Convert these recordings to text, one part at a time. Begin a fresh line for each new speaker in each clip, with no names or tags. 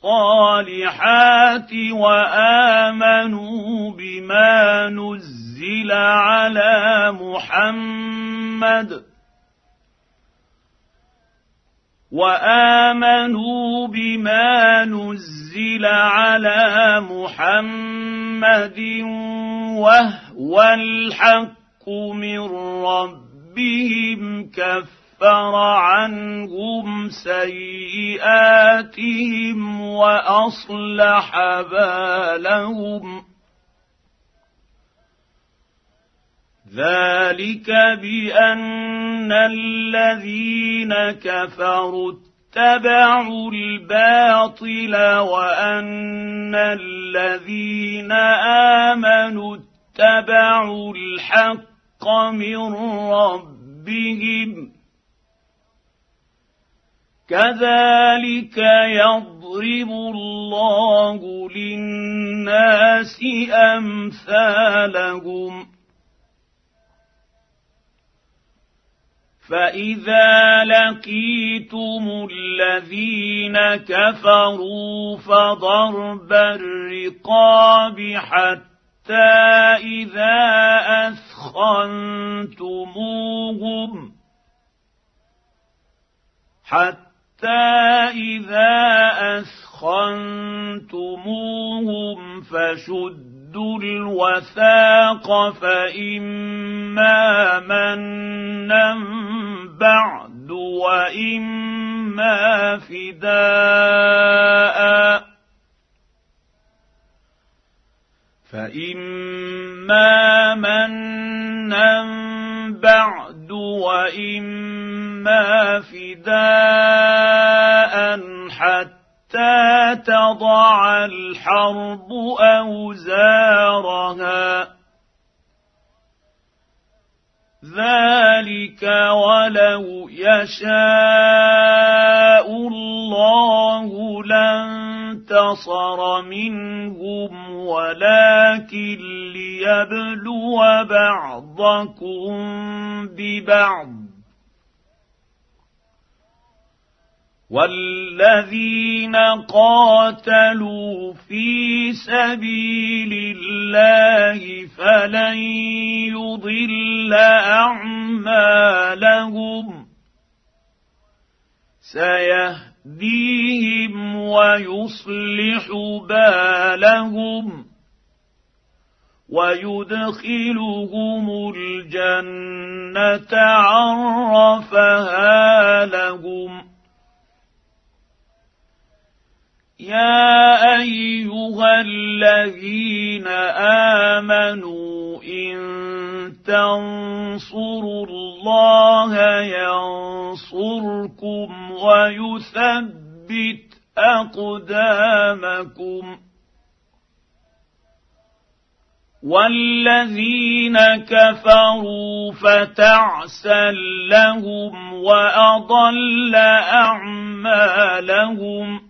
الصالحات وامنوا بما نزل على محمد وامنوا بما نزل على محمد وهو الحق من ربهم كفر كفر عنهم سيئاتهم واصلح بالهم ذلك بان الذين كفروا اتبعوا الباطل وان الذين امنوا اتبعوا الحق من ربهم كذلك يضرب الله للناس امثالهم فاذا لقيتم الذين كفروا فضرب الرقاب حتى إذا أثخنتموهم حتى حتى إذا أسخنتموهم فشدوا الوثاق فإما منا بعد وإما فداء فإما منا بعد وإما فداء الحرب أوزارها ذلك ولو يشاء الله لانتصر منهم ولكن ليبلو بعضكم ببعض والذين قاتلوا في سبيل الله فلن يضل اعمالهم سيهديهم ويصلح بالهم ويدخلهم الجنه عرفها لهم يا ايها الذين امنوا ان تنصروا الله ينصركم ويثبت اقدامكم والذين كفروا فتعسا لهم واضل اعمالهم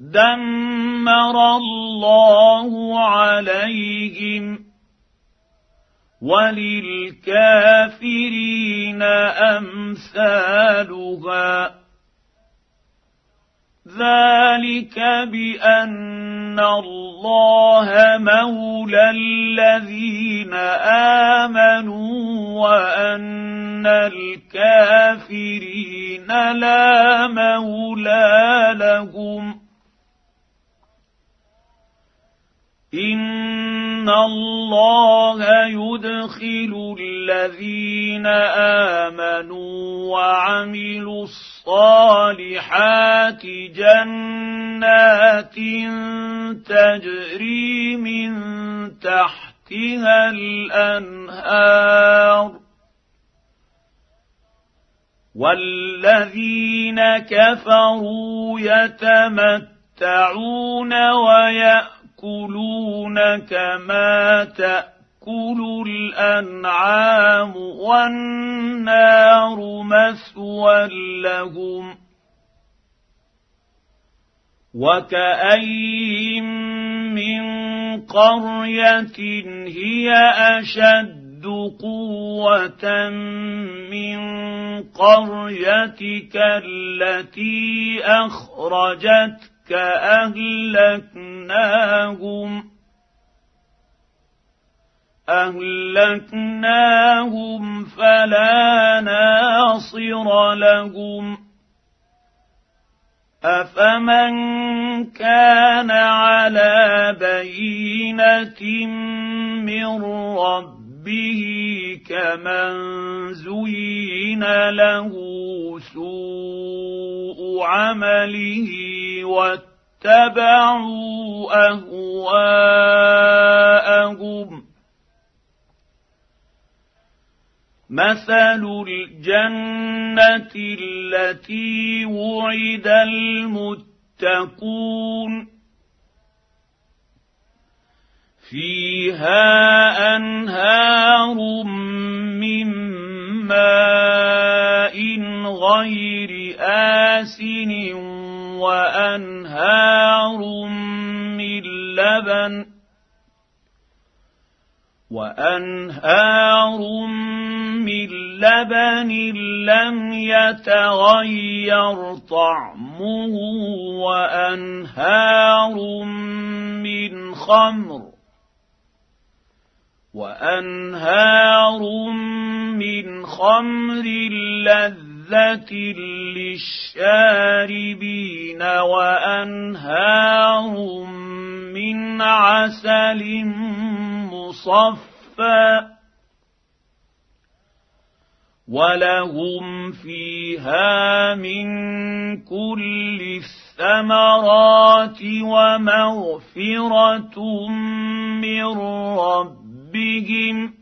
دمر الله عليهم وللكافرين امثالها ذلك بان الله مولى الذين امنوا وان الكافرين لا مولى لهم ان الله يدخل الذين امنوا وعملوا الصالحات جنات تجري من تحتها الانهار والذين كفروا يتمتعون ويأمنون ياكلون كما تاكل الانعام والنار مثوى لهم وكاين من قريه هي اشد قوه من قريتك التي اخرجتك أهلكناهم أهلكناهم فلا ناصر لهم أفمن كان على بينة من رب به كمن زين له سوء عمله واتبعوا اهواءهم مثل الجنه التي وعد المتقون فيها انهار وانهار من لبن لم يتغير طعمه وانهار من خمر وانهار من خمر لذ لذة للشاربين وأنهار من عسل مصفى ولهم فيها من كل الثمرات ومغفرة من ربهم ۖ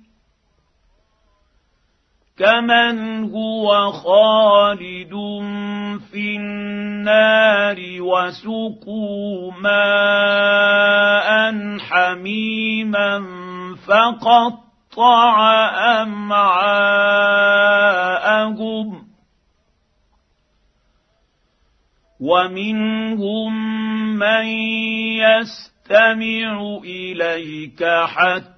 كمن هو خالد في النار وسقوا ماء حميما فقطع امعاءهم ومنهم من يستمع اليك حتى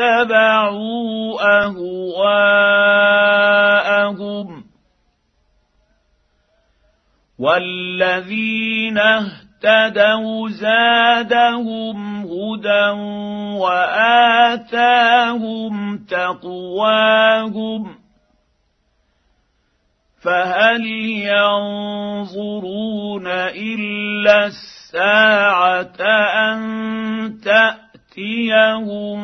اتبعوا اهواءهم والذين اهتدوا زادهم هدى واتاهم تقواهم فهل ينظرون الا الساعه ان تأتي تاتيهم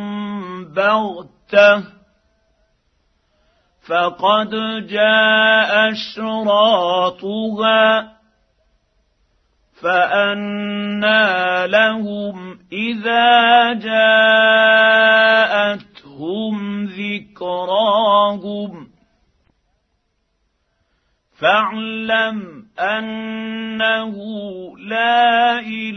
بغته فقد جاء اشراطها فانى لهم اذا جاءتهم ذكراهم فاعلم انه لا اله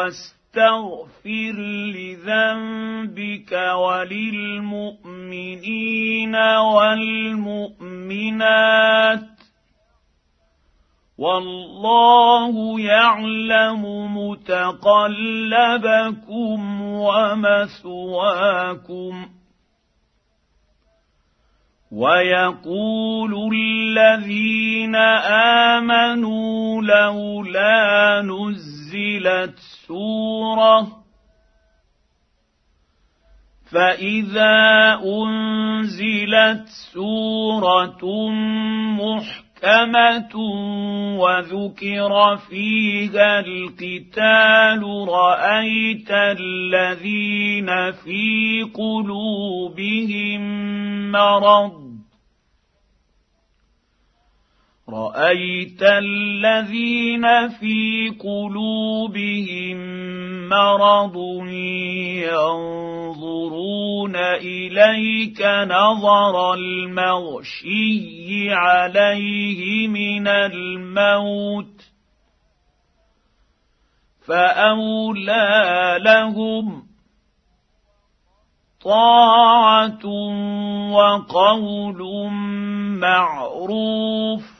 واستغفر لذنبك وللمؤمنين والمؤمنات والله يعلم متقلبكم ومثواكم ويقول الذين امنوا لولا نزل نزلت سوره فاذا انزلت سوره محكمه وذكر فيها القتال رايت الذين في قلوبهم مرض رايت الذين في قلوبهم مرض ينظرون اليك نظر المغشي عليه من الموت فاولى لهم طاعه وقول معروف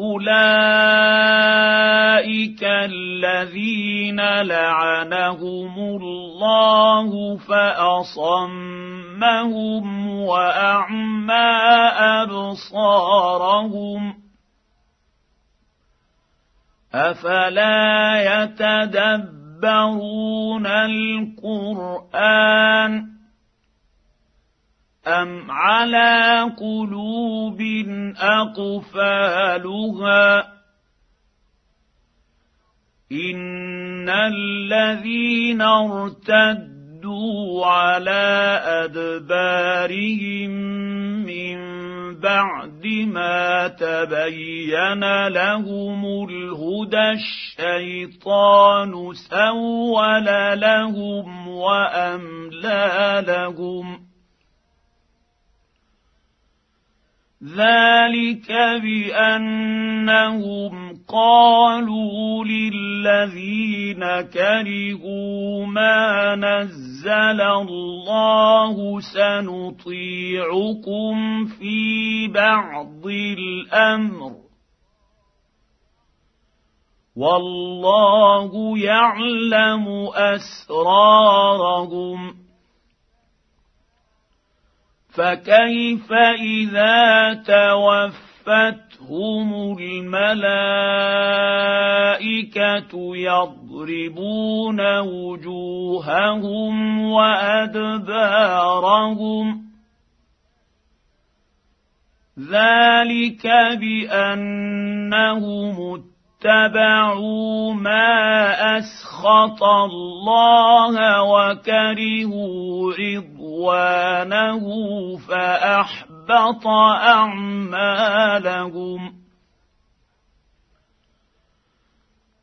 اولئك الذين لعنهم الله فاصمهم واعمى ابصارهم افلا يتدبرون القران أم على قلوب أقفالها إن الذين ارتدوا على أدبارهم من بعد ما تبين لهم الهدى الشيطان سول لهم وأملى لهم ذلك بانهم قالوا للذين كرهوا ما نزل الله سنطيعكم في بعض الامر والله يعلم اسرارهم فكيف اذا توفتهم الملائكه يضربون وجوههم وادبارهم ذلك بانهم اتبعوا ما اسخط الله وكرهوا رضا إخوانه فأحبط أعمالهم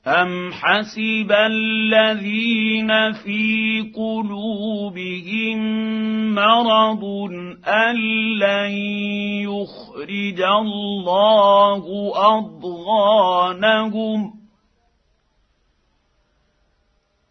أم حسب الذين في قلوبهم مرض أن لن يخرج الله أضغانهم ۖ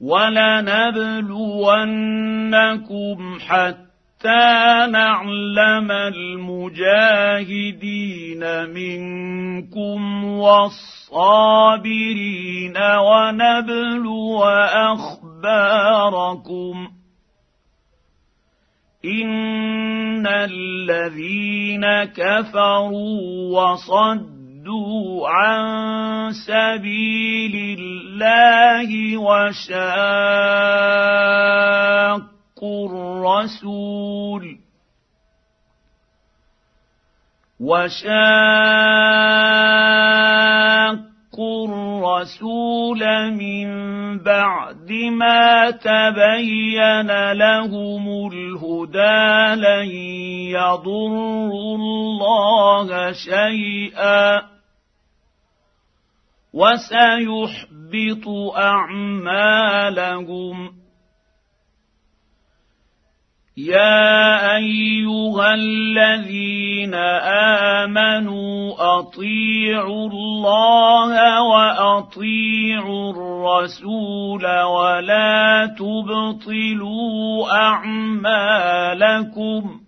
ولنبلونكم حتى نعلم المجاهدين منكم والصابرين ونبلو اخباركم ان الذين كفروا وصدوا صدوا عن سبيل الله وشاقوا الرسول وشاقوا الرسول من بعد ما تبين لهم الهدى لن يضروا الله شيئا وسيحبط اعمالهم يا ايها الذين امنوا اطيعوا الله واطيعوا الرسول ولا تبطلوا اعمالكم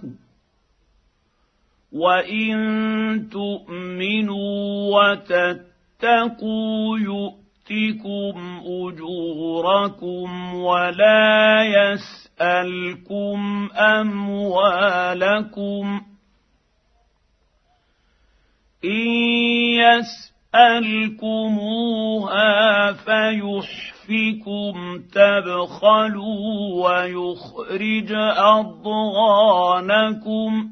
وان تؤمنوا وتتقوا يؤتكم اجوركم ولا يسالكم اموالكم ان يسالكموها فيحفكم تبخلوا ويخرج اضغانكم